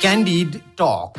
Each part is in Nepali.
Candid Talk.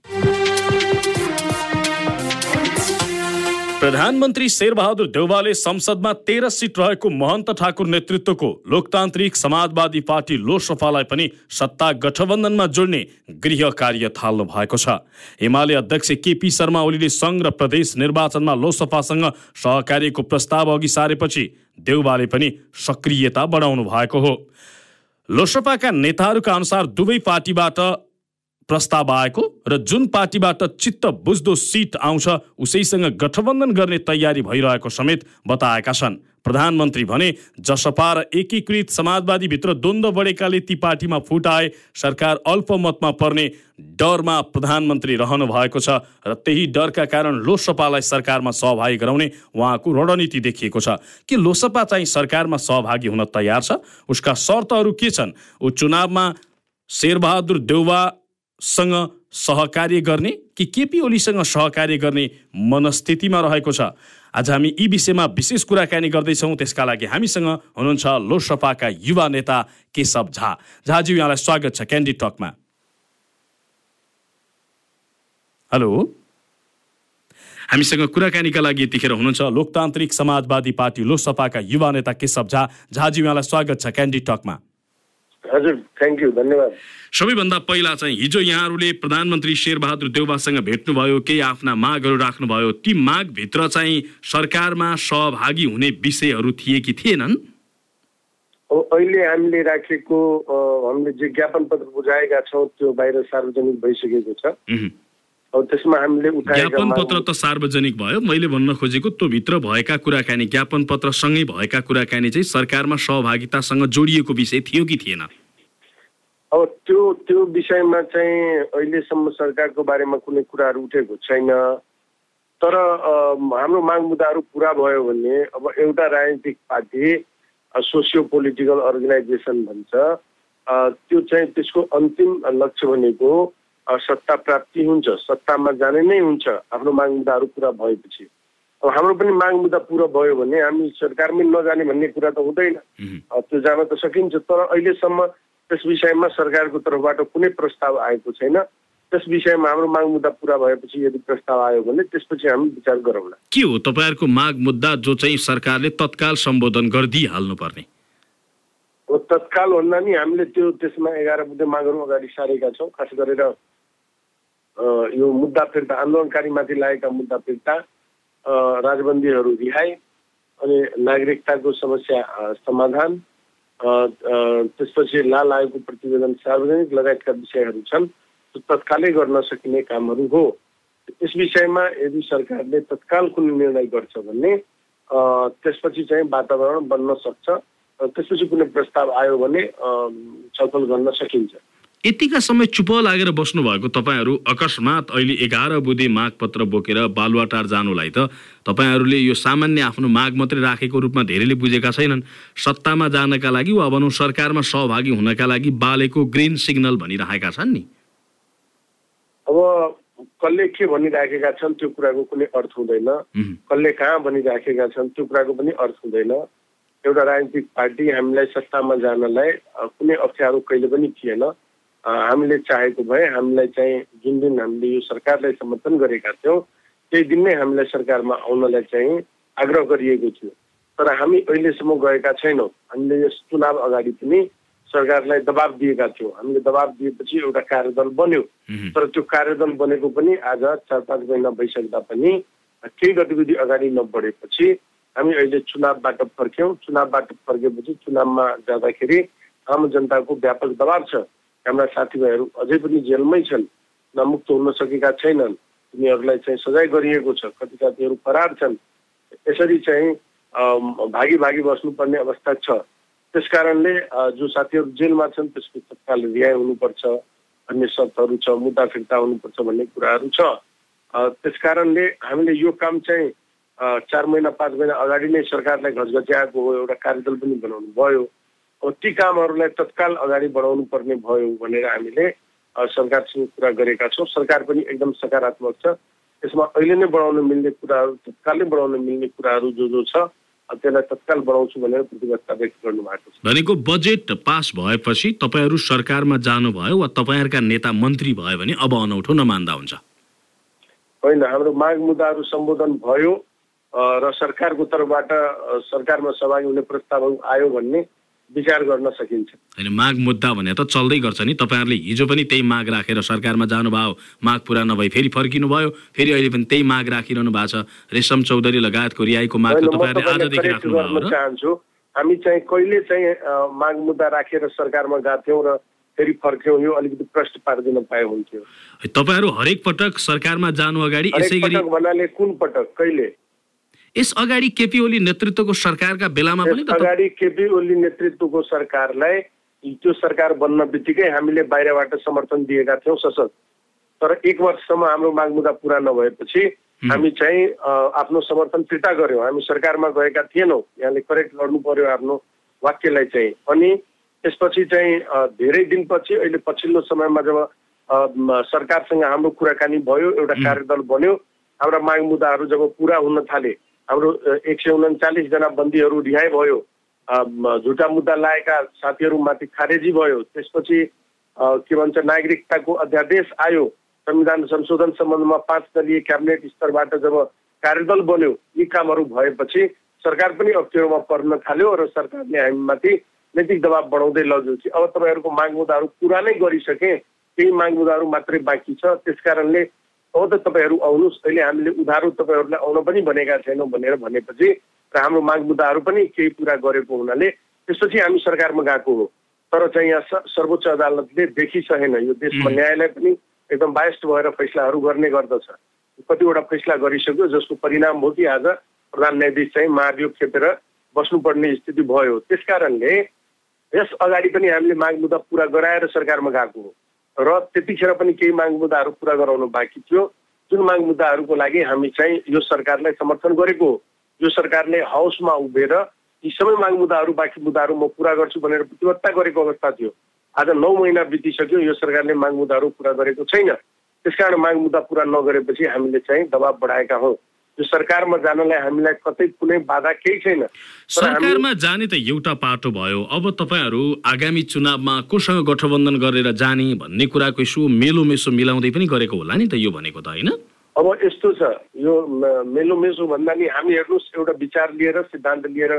प्रधानमन्त्री शेरबहादुर देउवाले संसदमा तेह्र सिट रहेको महन्त ठाकुर नेतृत्वको लोकतान्त्रिक समाजवादी पार्टी लोसपालाई पनि सत्ता गठबन्धनमा जोड्ने गृह कार्य थाल्नु भएको छ। एमाले अध्यक्ष केपी शर्मा ओलीले सङ्घ र प्रदेश निर्वाचनमा लोसपासँग सहकार्यको प्रस्ताव अघि सारेपछि देउवाले पनि सक्रियता बढाउनु भएको हो। लोसपाका नेताहरूका अनुसार दुवै पार्टीबाट प्रस्ताव आएको र जुन पार्टीबाट चित्त बुझ्दो सिट आउँछ उसैसँग गठबन्धन गर्ने तयारी भइरहेको समेत बताएका छन्। प्रधानमन्त्री भने जसपा र एकीकृत समाजवादीभित्र द्वन्द्व बढेकाले ती पार्टीमा फुट आए सरकार अल्पमतमा पर्ने डरमा प्रधानमन्त्री रहनु भएको छ र त्यही डरका कारण लोसपालाई सरकारमा सहभागी गराउने उहाँको रणनीति देखिएको छ। कि लोसपा चाहिँ सरकारमा सहभागी हुन तयार छ? उसका शर्तहरू के छन्? ऊ चुनावमा शेरबहादुर देउवा सँग सहकार्य गर्ने कि केपी ओलीसँग सहकार्य गर्ने मनस्थितिमा रहेको छ? आज हामी यी विषयमा विशेष कुराकानी गर्दैछौँ। त्यसका लागि हामीसँग हुनुहुन्छ लोकसभाका युवा नेता केशव झा। झाज्यू यहाँलाई स्वागत छ क्यान्डी टकमा। हेलो? हामीसँग कुराकानीका लागि यतिखेर हुनुहुन्छ लोकतान्त्रिक समाजवादी पार्टी लोकसभाका युवा नेता केशव झा। झाज्यू यहाँलाई स्वागत छ क्यान्डी टकमा। हजुर थ्याङ्क यू धन्यवाद। सबैभन्दा पहिला चाहिँ हिजो यहाँहरूले प्रधानमन्त्री शेरबहादुर देउबासँग भेट्नुभयो केही आफ्ना मागहरू राख्नुभयो ती मागभित्र चाहिँ सरकारमा सहभागी हुने विषयहरू थिए कि थिएनन्? अहिले हामीले राखेको हामीले जे ज्ञापन पत्र बुझाएका छौँ त्यो बाहिर सार्वजनिक भइसकेको छ। अब त्यसमा हामीले ज्ञापन पत्र त सार्वजनिक भयो मैले भन्न खोजेको त्यो भित्र भएका कुराकानी ज्ञापन पत्रसँगै भएका कुराकानी चाहिँ सरकारमा सहभागितासँग जोडिएको विषय थियो कि थिएन? अब त्यो त्यो विषयमा चाहिँ अहिलेसम्म सरकारको बारेमा कुनै कुराहरू उठेको छैन। तर हाम्रो माग मुद्दाहरू पुरा भयो भने अब एउटा राजनीतिक पार्टी सोसियो पोलिटिकल अर्गनाइजेसन भन्छ। त्यो चाहिँ त्यसको अन्तिम लक्ष्य भनेको सत्ता प्राप्ति हुन्छ। सत्तामा जाने नै हुन्छ। आफ्नो माग मुद्दाहरू पुरा भएपछि। अब हाम्रो पनि माग मुद्दा पुरा भयो भने हामी सरकारमै नजाने भन्ने कुरा त हुँदैन। त्यो जान त सकिन्छ। तर अहिलेसम्म त्यस विषयमा सरकारको तर्फबाट कुनै प्रस्ताव आएको छैन। त्यस विषयमा हाम्रो माग मुद्दा पुरा भएपछि यदि प्रस्ताव आयो भने त्यसपछि हामी विचार गरौँला। के हो तपाईँहरूको माग मुद्दा जो चाहिँ सरकारले तत्काल सम्बोधन गरिदिइहाल्नु पर्ने अब तत्काल भन्दा नि हामीले त्यो त्यसमा एघार बुद्धे मागहरू अगाडि सारेका छौँ खास गरेर यो मुद्दा फिर्ता आन्दोलनकारीमाथि लागेका मुद्दा फिर्ता राजबन्दीहरू रिहाई अनि नागरिकताको समस्या समाधान त्यसपछि लाल आयोगको प्रतिवेदन सार्वजनिक लगायतका विषयहरू छन् त्यो तत्कालै गर्न सकिने कामहरू हो। यस विषयमा यदि सरकारले तत्काल कुनै निर्णय गर्छ भने त्यसपछि चाहिँ वातावरण बन्न सक्छ त्यसपछि कुनै प्रस्ताव आयो भने छलफल गर्न सकिन्छ। यतिका समय चुप लागेर बस्नु भएको तपाईँहरू अकस्मात अहिले एघार बुधे मागपत्र बोकेर बालुवाटार जानुलाई त तपाईँहरूले यो सामान्य आफ्नो माग मात्रै राखेको रूपमा धेरैले बुझेका छैनन्। सत्तामा जानका लागि वा भनौँ सरकारमा सहभागी हुनका लागि बालेको ग्रिन सिग्नल भनिरहेका छन् नि। अब कसले के भनिराखेका छन् त्यो कुराको कुनै अर्थ हुँदैन। कसले कहाँ भनिराखेका छन् त्यो कुराको पनि अर्थ हुँदैन। एउटा राजनीतिक पार्टी हामीलाई सत्तामा जानलाई कुनै अप्ठ्यारो कहिले पनि थिएन। हामीले चाहेको भए हामीलाई चाहिँ जुन दिन हामीले यो सरकारलाई समर्थन गरेका थियौँ त्यही दिन नै हामीलाई सरकारमा आउनलाई चाहिँ आग्रह गरिएको थियो। तर हामी अहिलेसम्म गएका छैनौँ। हामीले यस चुनाव अगाडि पनि सरकारलाई दबाब दिएका थियौँ। हामीले दबाब दिएपछि एउटा कार्यदल बन्यो। तर त्यो कार्यदल बनेको पनि आज चार पाँच महिना भइसक्दा पनि केही गतिविधि अगाडि नबढेपछि हामी अहिले चुनावबाट फर्क्यौँ चुनावबाट फर्केपछि चुनावमा जाँदाखेरि आम जनताको व्यापक दबाब छ। हाम्रा साथीभाइहरू अझै पनि जेलमै छन् न मुक्त हुन सकेका छैनन्। तिनीहरूलाई चाहिँ सजाय गरिएको छ। कति साथीहरू फरार छन्। यसरी चाहिँ भागी भागी बस्नुपर्ने अवस्था छ। त्यस कारणले जो साथीहरू जेलमा छन् त्यसको तत्काल रिहाई हुनुपर्छ। अन्य शर्तहरू छ मुद्दा फिर्ता हुनुपर्छ भन्ने कुराहरू छ। त्यस कारणले हामीले यो काम चाहिँ चार महिना पाँच महिना अगाडि नै सरकारलाई घचघच्याएको हो एउटा कार्यदल पनि बनाउनु भयो ती कामहरूलाई तत्काल अगाडि बढाउनु पर्ने भयो भनेर हामीले सरकारसँग कुरा गरेका छौँ। सरकार पनि एकदम सकारात्मक छ। त्यसमा अहिले नै बढाउन मिल्ने कुराहरू तत्कालै बढाउन मिल्ने कुराहरू जो जो छ त्यसलाई तत्काल बढाउँछु भनेर प्रतिबद्धता व्यक्त गर्नु भएको छ। भनेको बजेट पास भएपछि तपाईँहरू सरकारमा जानुभयो वा तपाईँहरूका नेता मन्त्री भयो भने अब अनौठो नमान्दा हुन्छ? होइन हाम्रो माग मुद्दाहरू सम्बोधन भयो र सरकारको तर्फबाट सरकारमा सहभागी हुने प्रस्तावहरू आयो भन्ने विचार गर्न सकिन्छ। होइन माग मुद्दा भने त चल्दै गर्छ नि। तपाईँहरूले हिजो पनि त्यही माग राखेर सरकारमा जानुभयो। माग पुरा नभई फेरि फर्किनु भयो फेरि अहिले पनि त्यही माग राखिरहनु भएको छ। रेशम चौधरी लगायतको रिहाईको माग त तपाईँहरूले आजदेखि करेक्ट राख्नुभयो गर्न र? चाहन्छु। हामी चाहिँ कहिले चाहिँ माग मुद्दा राखेर सरकारमा गएको थियौँ र फेरि फर्क्यौँ यो अलिकति प्रश्न पारिदिन पाए हुन्थ्यो। तपाईँहरू हरेक पटक सरकारमा जानु अगाडि यसै गरी भन्नाले कुन पटक? कहिले? यस अगाडि केपी ओली नेतृत्वको सरकारका बेलामा पनि अगाडि केपी ओली नेतृत्वको सरकारलाई त्यो सरकार बन्न बित्तिकै हामीले बाहिरबाट समर्थन दिएका थियौँ सशक्त तर एक वर्षसम्म हाम्रो माग मुद्दा पुरा नभएपछि हामी चाहिँ आफ्नो समर्थन फिर्ता गऱ्यौँ। हामी सरकारमा गएका थिएनौँ। यहाँले करेक्ट गर्नु पर्यो आफ्नो वाक्यलाई चाहिँ। अनि त्यसपछि चाहिँ धेरै दिनपछि अहिले पछिल्लो समयमा जब सरकारसँग हाम्रो कुराकानी भयो एउटा कार्यदल बन्यो हाम्रा माग मुद्दाहरू जब पुरा हुन थाले हाम्रो एक सय उन्चालिसजना बन्दीहरू रिहाई भयो। झुटा मुद्दा लागेका साथीहरूमाथि खारेजी भयो। त्यसपछि के भन्छ नागरिकताको अध्यादेश आयो। संविधान संशोधन सम्बन्धमा पाँच दलीय क्याबिनेट स्तरबाट जब कार्यदल बन्यो यी कामहरू भएपछि सरकार पनि अप्ठ्यारोमा पर्न थाल्यो र सरकारले हामीमाथि नैतिक दबाव बढाउँदै लग्यो अब तपाईँहरूको माग मुद्दाहरू पुरा नै गरिसके केही माग मुद्दाहरू मात्रै बाँकी छ। त्यस कारणले अब त तपाईँहरू आउनुहोस्। अहिले हामीले उधारो तपाईँहरूलाई आउन पनि भनेका छैनौँ भनेर भनेपछि र हाम्रो माग मुद्दाहरू पनि केही पुरा गरेको हुनाले त्यसपछि हामी सरकारमा गएको हो। तर चाहिँ यहाँ सर्वोच्च अदालतले देखिसकेन यो देशमा न्यायालय पनि एकदम बायस्ड भएर फैसलाहरू गर्ने गर्दछ। कतिवटा फैसला गरिसक्यो जसको परिणाम हो कि आज प्रधान न्यायाधीश चाहिँ महाभियोग खेपेर बस्नुपर्ने स्थिति भयो। त्यस कारणले यस अगाडि पनि हामीले माग मुद्दा पुरा गराएर सरकारमा गएको हो। र त्यतिखेर पनि केही माग मुद्दाहरू पुरा गराउनु बाँकी थियो। जुन माग मुद्दाहरूको लागि हामी चाहिँ यो सरकारलाई समर्थन गरेको यो सरकारले हाउसमा उभिएर यी सबै माग मुद्दाहरू बाँकी मुद्दाहरू म पुरा गर्छु भनेर प्रतिबद्धता गरेको अवस्था थियो। आज नौ महिना बितिसक्यो यो सरकारले माग मुद्दाहरू पुरा गरेको छैन। त्यसकारण माग मुद्दा पुरा नगरेपछि हामीले चाहिँ दबाब बढाएका हौँ। यो सरकारमा जानलाई हामीलाई कतै कुनै बाधा केही छैन। सरकारमा जाने त एउटा पाटो भयो। अब तपाईँहरू आगामी चुनावमा कोसँग गठबन्धन गरेर जाने भन्ने कुराको यसो मेलो मेसो मिलाउँदै पनि गरेको होला नि त यो भनेको त होइन? अब यस्तो छ यो मेलो मेसो भन्दा नि हामी हेर्नुहोस् एउटा विचार लिएर सिद्धान्त लिएर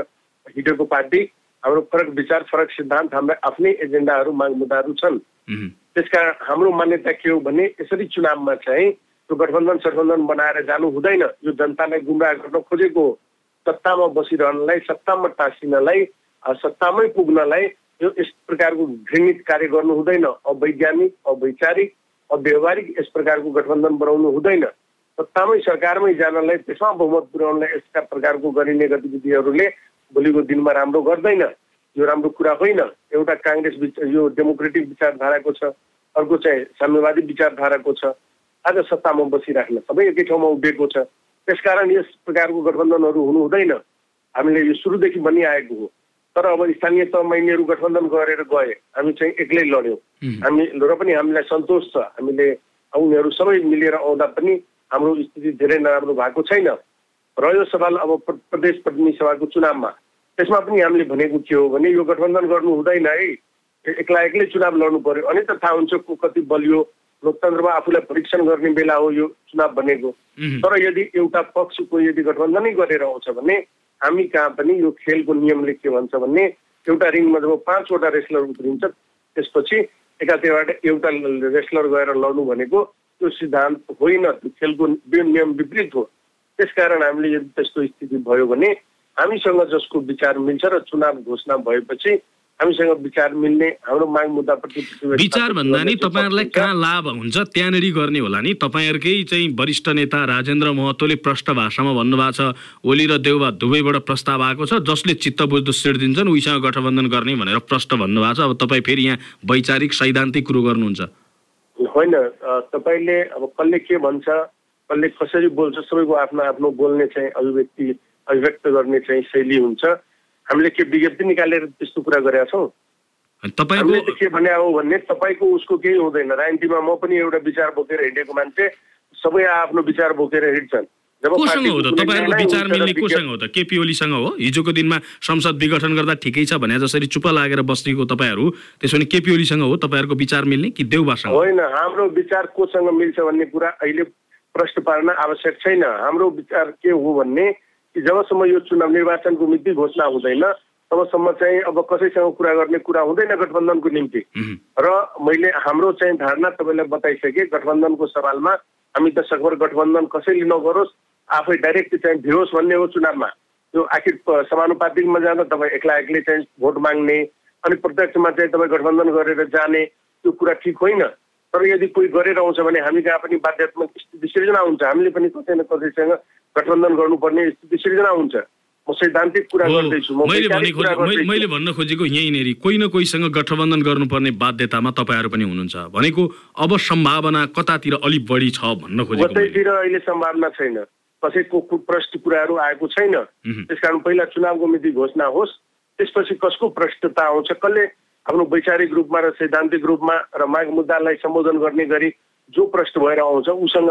हिँडेको पार्टी हाम्रो फरक विचार फरक सिद्धान्त हाम्रा आफ्नै एजेन्डाहरू माग मुद्दाहरू छन्। त्यसकारण हाम्रो मान्यता के हो भने यसरी चुनावमा चाहिँ त्यो गठबन्धन सठबन्धन बनाएर जानु हुँदैन। यो जनतालाई गुमराह गर्न खोजेको हो। सत्तामा बसिरहनलाई सत्तामा टाँसिनलाई सत्तामै पुग्नलाई यो यस प्रकारको घृणित कार्य गर्नु हुँदैन। अवैज्ञानिक अवैचारिक अव्यवहारिक यस प्रकारको गठबन्धन बनाउनु हुँदैन। सत्तामै सरकारमै जानलाई त्यसमा बहुमत पुर्याउनलाई यस्ता प्रकारको गरिने गतिविधिहरूले भोलिको दिनमा राम्रो गर्दैन। यो राम्रो कुरा होइन। एउटा काङ्ग्रेस यो डेमोक्रेटिक विचारधाराको छ। अर्को चाहिँ साम्यवादी विचारधाराको छ। आज सत्तामा बसिराख्न सबै एकै ठाउँमा उभिएको छ। त्यसकारण यस प्रकारको गठबन्धनहरू हुनु हुँदैन हामीले यो सुरुदेखि भनिआएको हो। तर अब स्थानीय तहमा यिनीहरू गठबन्धन गरेर गए। हामी चाहिँ एक्लै लड्यौँ। हामी र पनि हामीलाई सन्तोष छ। हामीले उनीहरू सबै मिलेर आउँदा पनि हाम्रो स्थिति धेरै नराम्रो भएको छैन। रह्यो सवाल अब प्र- प्रदेश प्रतिनिधि सभाको चुनावमा। त्यसमा पनि हामीले भनेको के हो भने यो गठबन्धन गर्नु हुँदैन है एक्ला एक्लै चुनाव लड्नु पर्यो। अनि त थाहा हुन्छ को कति बलियो। लोकतन्त्रमा आफूलाई परीक्षण गर्ने बेला हो यो चुनाव भनेको उहुँ। तर यदि एउटा पक्षको यदि गठबन्धनै गरेर आउँछ भने हामी कहाँ पनि यो खेलको नियमले के भन्छ भने एउटा रिङमा जब पाँचवटा रेस्लर उत्रिन्छ त्यसपछि एकातिरबाट एउटा रेस्लर गएर लड्नु भनेको त्यो सिद्धान्त होइन त्यो खेलको नियम विपरीत हो त्यसकारण हामीले यदि त्यस्तो स्थिति भयो भने हामीसँग जसको विचार मिल्छ र चुनाव घोषणा भएपछि हामीसँग विचार मिल्ने हाम्रो माग मुद्दाप्रति विचार भन्दा नि तपाईँहरूलाई कहाँ लाभ हुन्छ? त्यहाँनिर गर्ने होला नि। तपाईँहरूकै चाहिँ वरिष्ठ नेता राजेन्द्र महतोले प्रष्ट भाषामा भन्नुभएको छ ओली र देउबा दुवैबाट प्रस्ताव आएको छ जसले चित्त बुझ्दो सिट दिन्छन् उहीसँग गठबन्धन गर्ने भनेर प्रष्ट भन्नुभएको छ। अब तपाईँ फेरि यहाँ वैचारिक सैद्धान्तिक कुरो गर्नुहुन्छ। होइन तपाईँले अब कसले के भन्छ कसले कसरी बोल्छ सबैको आफ्नो आफ्नो बोल्ने चाहिँ अभिव्यक्ति अभिव्यक्त गर्ने चाहिँ शैली हुन्छ। हामीले के विज्ञप्ति निकालेर त्यस्तो कुरा गरेका छौँ। हामीले त के भने हो भन्ने तपाईँको उसको केही हुँदैन। राजनीतिमा म पनि एउटा विचार बोकेर हिँडेको मान्छे सबै आफ्नो विचार बोकेर हिँड्छन्। कोसँग हो त? तपाईँहरूको विचार मिल्ने कोसँग हो त? केपी ओलीसँग हो? हिजोको दिनमा संसद विघटन गर्दा ठिकै छ भने जसरी चुप लागेर बस्नेको तपाईँहरू त्यसो भने केपी ओलीसँग हो? तपाईँहरूको विचार मिल्ने कि देउबासँग? होइन हाम्रो विचार कोसँग मिल्छ भन्ने कुरा अहिले प्रश्न पार्न आवश्यक छैन। हाम्रो विचार के हो भन्ने कि जबसम्म यो चुनाव निर्वाचनको मिति घोषणा हुँदैन तबसम्म चाहिँ अब कसैसँग कुरा गर्ने कुरा हुँदैन गठबन्धनको निम्ति। र मैले हाम्रो चाहिँ धारणा तपाईँलाई बताइसकेँ गठबन्धनको सवालमा हामी त सकभर गठबन्धन कसैले नगरोस् आफै डाइरेक्ट चाहिँ भियोस् भन्ने हो चुनावमा। त्यो आखिर समानुपातिकमा जाँदा तपाईँ एक्ला एक्लै चाहिँ भोट माग्ने अनि प्रत्यक्षमा चाहिँ तपाईँ गठबन्धन गरेर जाने त्यो कुरा ठिक होइन। तर यदि कोही गरेर आउँछ भने हामी कहाँ पनि बाध्यात्मक स्थिति सिर्जना हुन्छ हामीले पनि कसै न कसैसँग गठबन्धन गर्नुपर्ने स्थिति सिर्जना हुन्छ। म सैद्धान्तिक कुरा गर्दैछु मैले मैले भन्न खोजेको यहीँनिर कोही न कोहीसँग गठबन्धन गर्नुपर्ने बाध्यतामा तपाईँहरू पनि हुनुहुन्छ। भनेको अब सम्भावना कतातिर अलिक बढी छ भन्न खोजेको कतैतिर अहिले सम्भावना छैन। कसैको प्रष्ट कुराहरू आएको छैन। त्यसकारण पहिला चुनावको मिति घोषणा होस् त्यसपछि कसको प्रष्टता आउँछ कसले आफ्नो वैचारिक रूपमा र सैद्धान्तिक रूपमा र माग मुद्दालाई सम्बोधन गर्ने गरी जो प्रश्न भएर आउँछ उसँग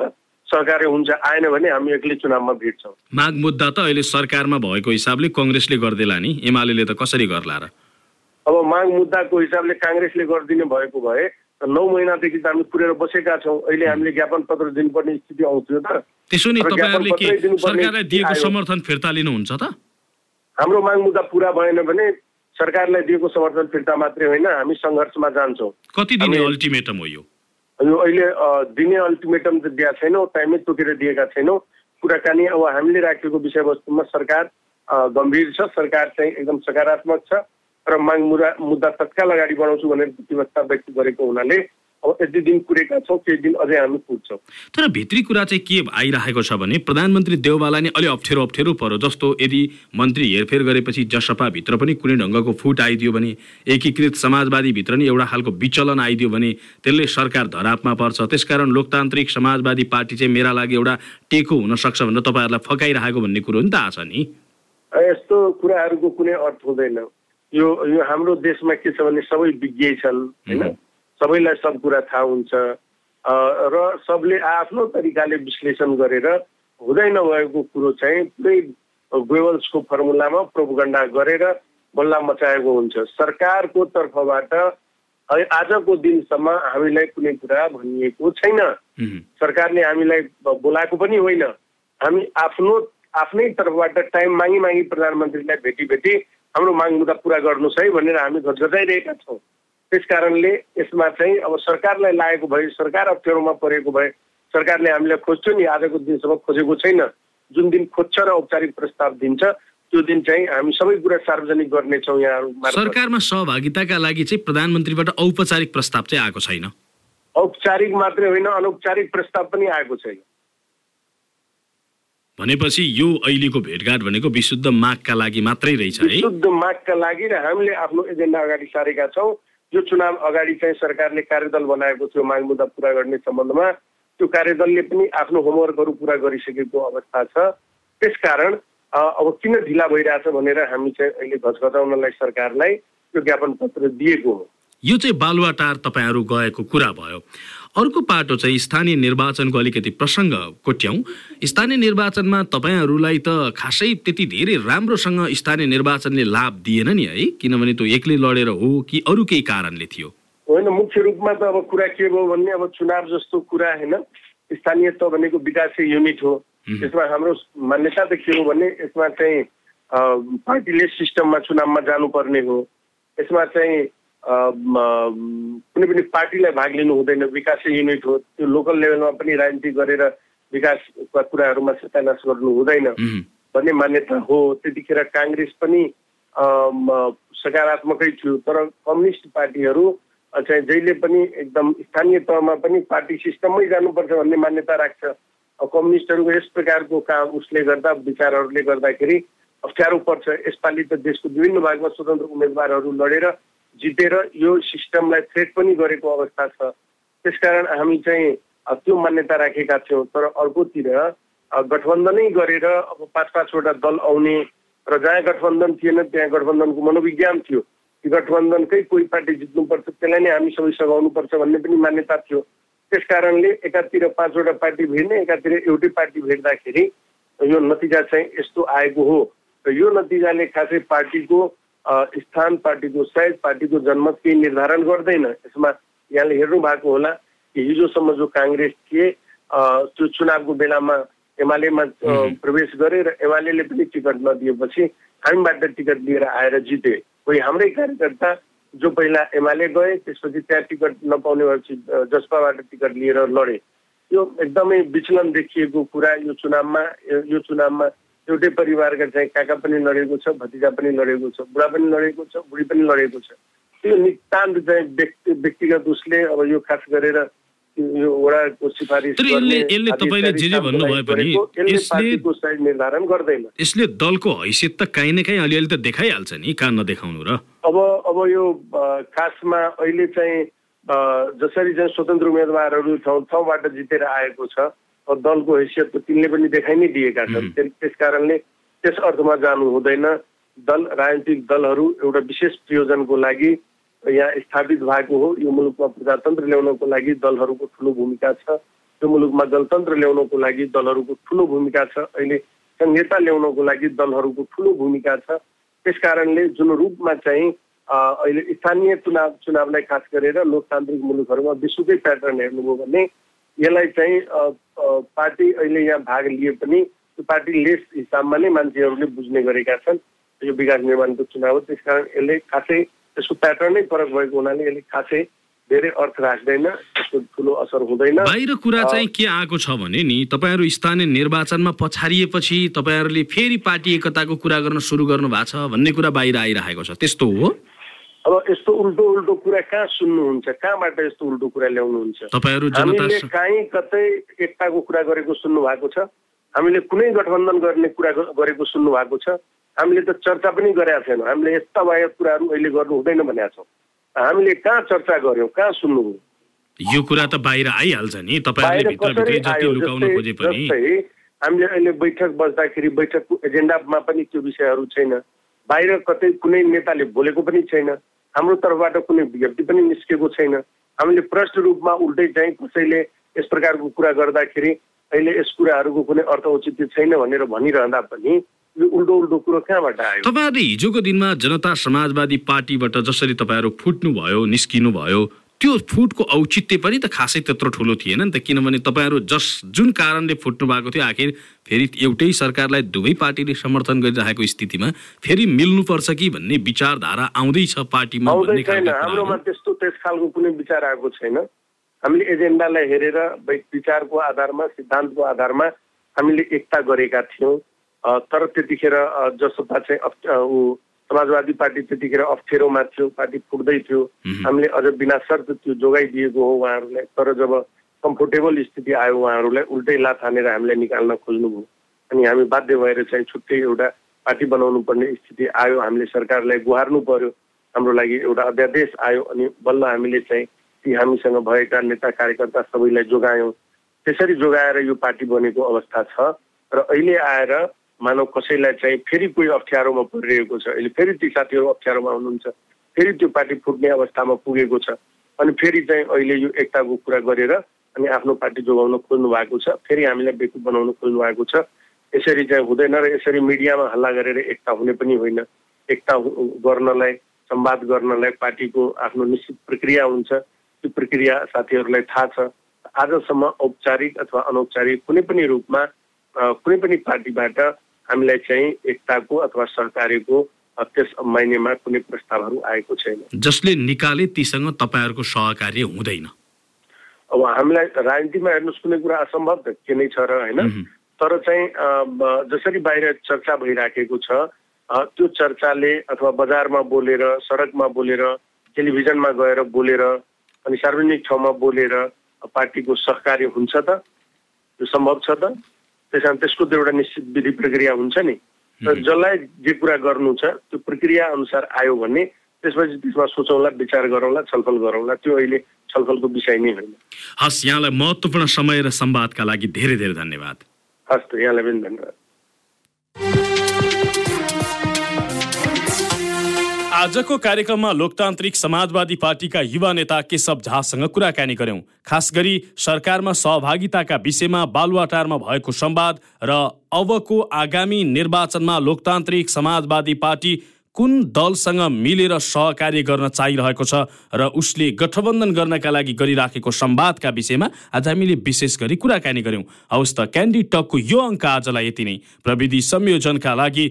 सरकार हुन्छ आएन भने हामी एक्लै चुनावमा भिड्छौँ माग मुद्दा त अहिले सरकारमा भएको हिसाबले कङ्ग्रेसले गर्देला नि? एमाले त कसरी गर्ला र? अब माग मुद्दाको हिसाबले काङ्ग्रेसले गरिदिने भएको भए नौ महिनादेखि त हामी पुरेर बसेका छौँ। अहिले हामीले ज्ञापन पत्र दिनुपर्ने स्थिति आउँथ्यो त। त्यसो नि सरकारलाई दिएको समर्थन फिर्ता लिनुहुन्छ त? हाम्रो माग मुद्दा पुरा भएन भने सरकारलाई दिएको समर्थन फिर्ता मात्रै होइन हामी सङ्घर्षमा जान्छौँ। कति दिने अल्टिमेटम हो यो? यो अहिले दिने अल्टिमेटम त दिएको छैनौँ टाइमै तोकेर दिएका छैनौँ। कुराकानी अब हामीले राखेको विषयवस्तुमा सरकार गम्भीर छ सरकार चाहिँ एकदम सकारात्मक छ र माग मुद्दा मुद्दा तत्काल अगाडि बढाउँछु भनेर प्रतिबद्धता व्यक्त गरेको हुनाले अब यति दिन कुरेका छौँ केही दिन अझै हामी पुग्छौँ तर भित्री कुरा चाहिँ के आइरहेको छ भने प्रधानमन्त्री देउबालाई नै अलि अप्ठ्यारो अप्ठ्यारो पर्यो जस्तो यदि मन्त्री हेरफेर गरेपछि जसपाभित्र पनि कुनै ढङ्गको फुट आइदियो भने एकीकृत समाजवादीभित्र नि एउटा खालको विचलन आइदियो भने त्यसले सरकार धरापमा पर्छ। त्यसकारण लोकतान्त्रिक समाजवादी पार्टी चाहिँ मेरा लागि एउटा टेको हुनसक्छ भनेर तपाईँहरूलाई फकाइरहेको भन्ने कुरो नि त आछ नि? यस्तो कुराहरूको कुनै अर्थ हुँदैन। यो यो हाम्रो देशमा के छ भने सबै विज्ञ छन् होइन? सबैलाई सब कुरा थाहा हुन्छ। र सबले आफ्नो तरिकाले विश्लेषण गरेर हुँदै नभएको कुरो चाहिँ पुरै गोवल्सको फर्मुलामा प्रोपगन्डा गरेर बल्ला मचाएको हुन्छ। सरकारको तर्फबाट आजको दिनसम्म हामीलाई कुनै कुरा भनिएको छैन। सरकारले हामीलाई बोलाएको पनि होइन। हामी आफ्नो आफ्नै तर्फबाट टाइम मागी मागी प्रधानमन्त्रीलाई भेटी भेटी हाम्रो माग मुद्दा पुरा गर्नुहोस् है भनेर हामी घटघटाइरहेका छौँ। त्यस कारणले यसमा चाहिँ अब सरकारलाई लागेको भए सरकार अप्ठ्यारोमा परेको भए सरकारले हामीलाई खोज्छौँ नि आजको दिनसम्म खोजेको छैन। जुन दिन खोज्छ र औपचारिक प्रस्ताव दिन्छ त्यो दिन चाहिँ हामी सबै कुरा सार्वजनिक गर्नेछौँ यहाँहरू सरकारमा सहभागिताका लागि चाहिँ प्रधानमन्त्रीबाट औपचारिक प्रस्ताव चाहिँ आएको छैन? औपचारिक मात्रै होइन अनौपचारिक प्रस्ताव पनि आएको छैन। भनेपछि यो अहिलेको भेटघाट भनेको विशुद्ध मागका लागि मात्रै रहेछ है? विशुद्ध मागका लागि र हामीले आफ्नो एजेन्डा अगाडि सारेका छौँ। यो चुनाव अगाडि चाहिँ सरकारले कार्यदल बनाएको थियो माग मुद्दा पुरा गर्ने सम्बन्धमा त्यो कार्यदलले पनि आफ्नो होमवर्कहरू पुरा गरिसकेको अवस्था छ। त्यसकारण अब किन ढिला भइरहेछ भनेर हामी चाहिँ अहिले घचघचाउनलाई सरकारलाई त्यो ज्ञापन पत्र दिएको हो। यो चाहिँ बालुवाटार तपाईँहरू गएको कुरा भयो। अर्को पाटो चाहिँ स्थानीय निर्वाचनको अलिकति प्रसङ्ग कोट्याउँ स्थानीय निर्वाचनमा तपाईँहरूलाई त खासै त्यति धेरै राम्रोसँग स्थानीय निर्वाचनले लाभ दिएन नि है किनभने त्यो एक्लै लडेर हो कि अरू केही कारणले थियो? होइन मुख्य रूपमा त अब कुरा के भयो भने अब चुनाव जस्तो कुरा होइन। स्थानीय त भनेको विकासे युनिट हो। यसमा हाम्रो मान्यता त के हो भने यसमा चाहिँ पार्टीले सिस्टममा चुनावमा जानुपर्ने हो। यसमा चाहिँ कुनै पनि पार्टीलाई भाग लिनु हुँदैन विकास युनिट हो त्यो लोकल लेभलमा पनि राजनीति गरेर विकासका कुराहरूमा सत्यानाश गर्नु हुँदैन भन्ने मान्यता हो। त्यतिखेर काङ्ग्रेस पनि सकारात्मकै थियो तर कम्युनिस्ट पार्टीहरू चाहिँ जहिले पनि एकदम स्थानीय तहमा पनि पार्टी सिस्टममै जानुपर्छ भन्ने मान्यता राख्छ। कम्युनिस्टहरूको यस प्रकारको काम उसले गर्दा विचारहरूले गर्दाखेरि अप्ठ्यारो पर्छ। यसपालि त देशको विभिन्न भागमा स्वतन्त्र उम्मेदवारहरू लडेर जितेर यो सिस्टमलाई थ्रेट पनि गरेको अवस्था छ। त्यसकारण हामी चाहिँ त्यो मान्यता राखेका थियौँ तर अर्कोतिर गठबन्धनै गरेर अब पाँच पाँचवटा दल आउने र जहाँ गठबन्धन थिएन त्यहाँ गठबन्धनको मनोविज्ञान थियो कि गठबन्धनकै कोही पार्टी जित्नुपर्छ त्यसलाई नै हामी सबै सघाउनुपर्छ भन्ने पनि मान्यता थियो। त्यस कारणले एकातिर पाँचवटा पार्टी भिड्ने एकातिर एउटै पार्टी भेट्दाखेरि यो नतिजा चाहिँ यस्तो आएको हो। र यो नतिजाले खासै पार्टीको स्थान पार्टीको साइज पार्टीको जनमत केही निर्धारण गर्दैन। यसमा यहाँले हेर्नु भएको होला कि हिजोसम्म जो काङ्ग्रेस थिए त्यो चुनावको बेलामा एमालेमा प्रवेश गरे र एमाले पनि टिकट नदिएपछि हामीबाट टिकट लिएर आएर जिते। कोही हाम्रै कार्यकर्ता जो पहिला एमाले गए त्यसपछि त्यहाँ टिकट नपाउने भएपछि जसपाबाट टिकट लिएर लडे। यो एकदमै विचलन देखिएको कुरा यो चुनावमा यो चुनावमा एउटै परिवारका चाहिँ काका पनि लडेको छ भतिजा पनि लडेको छ बुढा पनि लडेको छ बुढी पनि लडेको छ। त्यो नितान्त चाहिँ व्यक्ति व्यक्तिगत उसले अब यो खास गरेर यो वडाको सिफारिस निर्धारण गर्दैन। यसले दलको हैसियत त काहीँ न काहीँ अलिअलि त देखाइहाल्छ नि कहाँ नदेखाउनु र। अब अब यो खासमा अहिले चाहिँ जसरी चाहिँ स्वतन्त्र उम्मेदवारहरू ठाउँ ठाउँबाट जितेर आएको छ दलको हैसियत त तिनले पनि देखाइ नै दिएका छन्। त्यस कारणले त्यस अर्थमा जानु हुँदैन। दल राजनीतिक दलहरू एउटा विशेष प्रयोजनको लागि यहाँ स्थापित भएको हो। यो मुलुकमा प्रजातन्त्र ल्याउनको लागि दलहरूको ठुलो भूमिका छ। यो मुलुकमा गणतन्त्र ल्याउनको लागि दलहरूको ठुलो भूमिका छ। अहिले संहिता ल्याउनको लागि दलहरूको ठुलो भूमिका छ। त्यस कारणले जुन रूपमा चाहिँ अहिले स्थानीय चुनाव चुनावलाई खास गरेर लोकतान्त्रिक मुलुकहरूमा विश्वकै प्याटर्न हेर्नुभयो भने यसलाई चाहिँ पार्टी अहिले यहाँ भाग लिए पनि त्यो पार्टी लेस हिसाबमा नै मान्छेहरूले बुझ्ने गरेका छन्। यो विकास निर्माणको चुनाव हो। त्यसकारण यसले खासै त्यसको प्याटर्नै फरक भएको हुनाले यसले खासै धेरै अर्थ राख्दैन त्यसको ठुलो असर हुँदैन। बाहिर कुरा चाहिँ के आएको छ भने नि तपाईँहरू स्थानीय निर्वाचनमा पछारिएपछि तपाईँहरूले फेरि पार्टी एकताको कुरा गर्न सुरु गर्नु भएको छ भन्ने कुरा बाहिर आइरहेको छ। त्यस्तो हो? अब यस्तो उल्टो उल्टो कुरा कहाँ सुन्नुहुन्छ? कहाँबाट यस्तो उल्टो कुरा ल्याउनुहुन्छ? हामीले काहीँ कतै एकताको कुरा गरेको सुन्नु भएको छ। हामीले कुनै गठबन्धन गर्ने कुरा गरेको सुन्नु भएको छ। हामीले त चर्चा पनि गरेका छैनौँ। हामीले यस्ता भएका कुराहरू अहिले गर्नु हुँदैन भनेका छौँ। हामीले कहाँ चर्चा गर्यौँ कहाँ सुन्नुभयो यो कुरा त बाहिर आइहाल्छ नि। हामीले अहिले बैठक बस्दाखेरि बैठकको एजेन्डामा पनि त्यो विषयहरू छैन। बाहिर कतै कुनै नेताले बोलेको पनि छैन हाम्रो तर्फबाट कुनै विज्ञप्ति पनि निस्केको छैन। हामीले प्रष्ट रूपमा उल्टै चाहिँ कसैले यस प्रकारको कुरा गर्दाखेरि अहिले यस कुराहरूको कुनै अर्थ औचित्य छैन भनेर भनिरहँदा पनि यो उल्टो उल्टो कुरो कहाँबाट आयो? तपाईँहरूले हिजोको दिनमा जनता समाजवादी पार्टीबाट जसरी तपाईँहरू फुट्नु भयो निस्किनु भयो त्यो फुटको औचित्य पनि त खासै त्यत्रो ठुलो थिएन नि त किनभने तपाईँहरू जस जुन कारणले फुट्नु भएको थियो आखिर फेरि एउटै सरकारलाई दुवै पार्टीले समर्थन गरिरहेको स्थितिमा फेरि मिल्नुपर्छ कि भन्ने विचारधारा आउँदैछ पार्टीमा हाम्रोमा। त्यस्तो त्यस खालको कुनै विचार आएको छैन। हामीले एजेन्डालाई हेरेर विचारको आधारमा सिद्धान्तको आधारमा हामीले एकता गरेका थियौँ। तर त्यतिखेर जसपा चाहिँ ऊ समाजवादी पार्टी त्यतिखेर अप्ठ्यारोमा थियो पार्टी फुट्दै थियो। हामीले अझ बिना शर्त त्यो जोगाइदिएको हो उहाँहरूलाई तर जब कम्फोर्टेबल स्थिति आयो उहाँहरूलाई उल्टै लात हानेर हामीलाई निकाल्न खोज्नुभयो। अनि हामी बाध्य भएर चाहिँ छुट्टै एउटा पार्टी बनाउनु पर्ने स्थिति आयो। हामीले सरकारलाई गुहार्नु पर्यो। हाम्रो लागि एउटा अध्यादेश आयो अनि बल्ल हामीले चाहिँ ती हामीसँग भएका नेता कार्यकर्ता सबैलाई जोगायौँ। त्यसरी जोगाएर यो पार्टी बनेको अवस्था छ। र अहिले आएर मानव कसैलाई चाहिँ फेरि कोही अप्ठ्यारोमा परिरहेको छ अहिले फेरि ती साथीहरू अप्ठ्यारोमा हुनुहुन्छ फेरि त्यो पार्टी फुट्ने अवस्थामा पुगेको छ अनि फेरि चाहिँ अहिले यो एकताको कुरा गरेर अनि आफ्नो पार्टी जोगाउन खोज्नु भएको छ फेरि हामीलाई बेकु बनाउन खोज्नु भएको छ। यसरी चाहिँ हुँदैन र यसरी मिडियामा हल्ला गरेर एकता हुने पनि होइन। एकता गर्नलाई संवाद गर्नलाई पार्टीको आफ्नो निश्चित प्रक्रिया हुन्छ। त्यो प्रक्रिया साथीहरूलाई थाहा छ। आजसम्म औपचारिक अथवा अनौपचारिक कुनै पनि रूपमा कुनै पनि पार्टीबाट हामीलाई चाहिँ एकताको अथवा सहकारीको अ, त्यस माइनेमा कुनै प्रस्तावहरू आएको छैन। जसले निकाले तीसँग तपाईँहरूको सहकार्य हुँदैन। अब हामीलाई राजनीतिमा हेर्नुहोस् कुनै कुरा असम्भव त के नै छ र होइन। तर चाहिँ जसरी बाहिर चर्चा भइराखेको छ त्यो चर्चाले अथवा बजारमा बोलेर सडकमा बोलेर टेलिभिजनमा गएर बोलेर अनि सार्वजनिक ठाउँमा बोलेर पार्टीको सहकार्य हुन्छ त? त्यो सम्भव छ त? त्यस कारण त्यसको त एउटा निश्चित विधि प्रक्रिया हुन्छ नि। र जसलाई जे कुरा गर्नु छ त्यो प्रक्रिया अनुसार आयो भने त्यसपछि त्यसमा सोचौँला विचार गरौँला छलफल गरौँला त्यो अहिले छलफलको विषय नै होइन। हस् यहाँलाई महत्त्वपूर्ण समय र संवादका लागि धेरै धेरै धन्यवाद। हस् त यहाँलाई पनि धन्यवाद। आजको कार्यक्रममा लोकतान्त्रिक समाजवादी पार्टीका युवा नेता केशव झासँग कुराकानी गर्यौं खास गरी सरकारमा सहभागिताका विषयमा बालुवाटारमा भएको संवाद र अबको आगामी निर्वाचनमा लोकतान्त्रिक समाजवादी पार्टी कुन दलसँग मिलेर सहकार्य गर्न चाहिरहेको छ र उसले गठबन्धन गर्नका लागि गरिराखेको संवादका विषयमा आज हामीले विशेष गरी कुराकानी गर्यौं हवस् त क्यान्डी टकको यो अङ्क आजलाई यति नै। प्रविधि संयोजनका लागि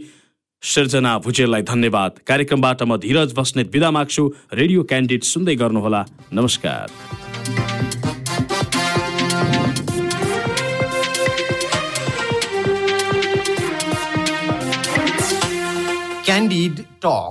सृजना भुजेललाई धन्यवाद। कार्यक्रमबाट म धीरज बस्नेत विदा माग्छु। रेडियो क्यान्डिड सुन्दै गर्नुहोला। नमस्कार। Candid Talk.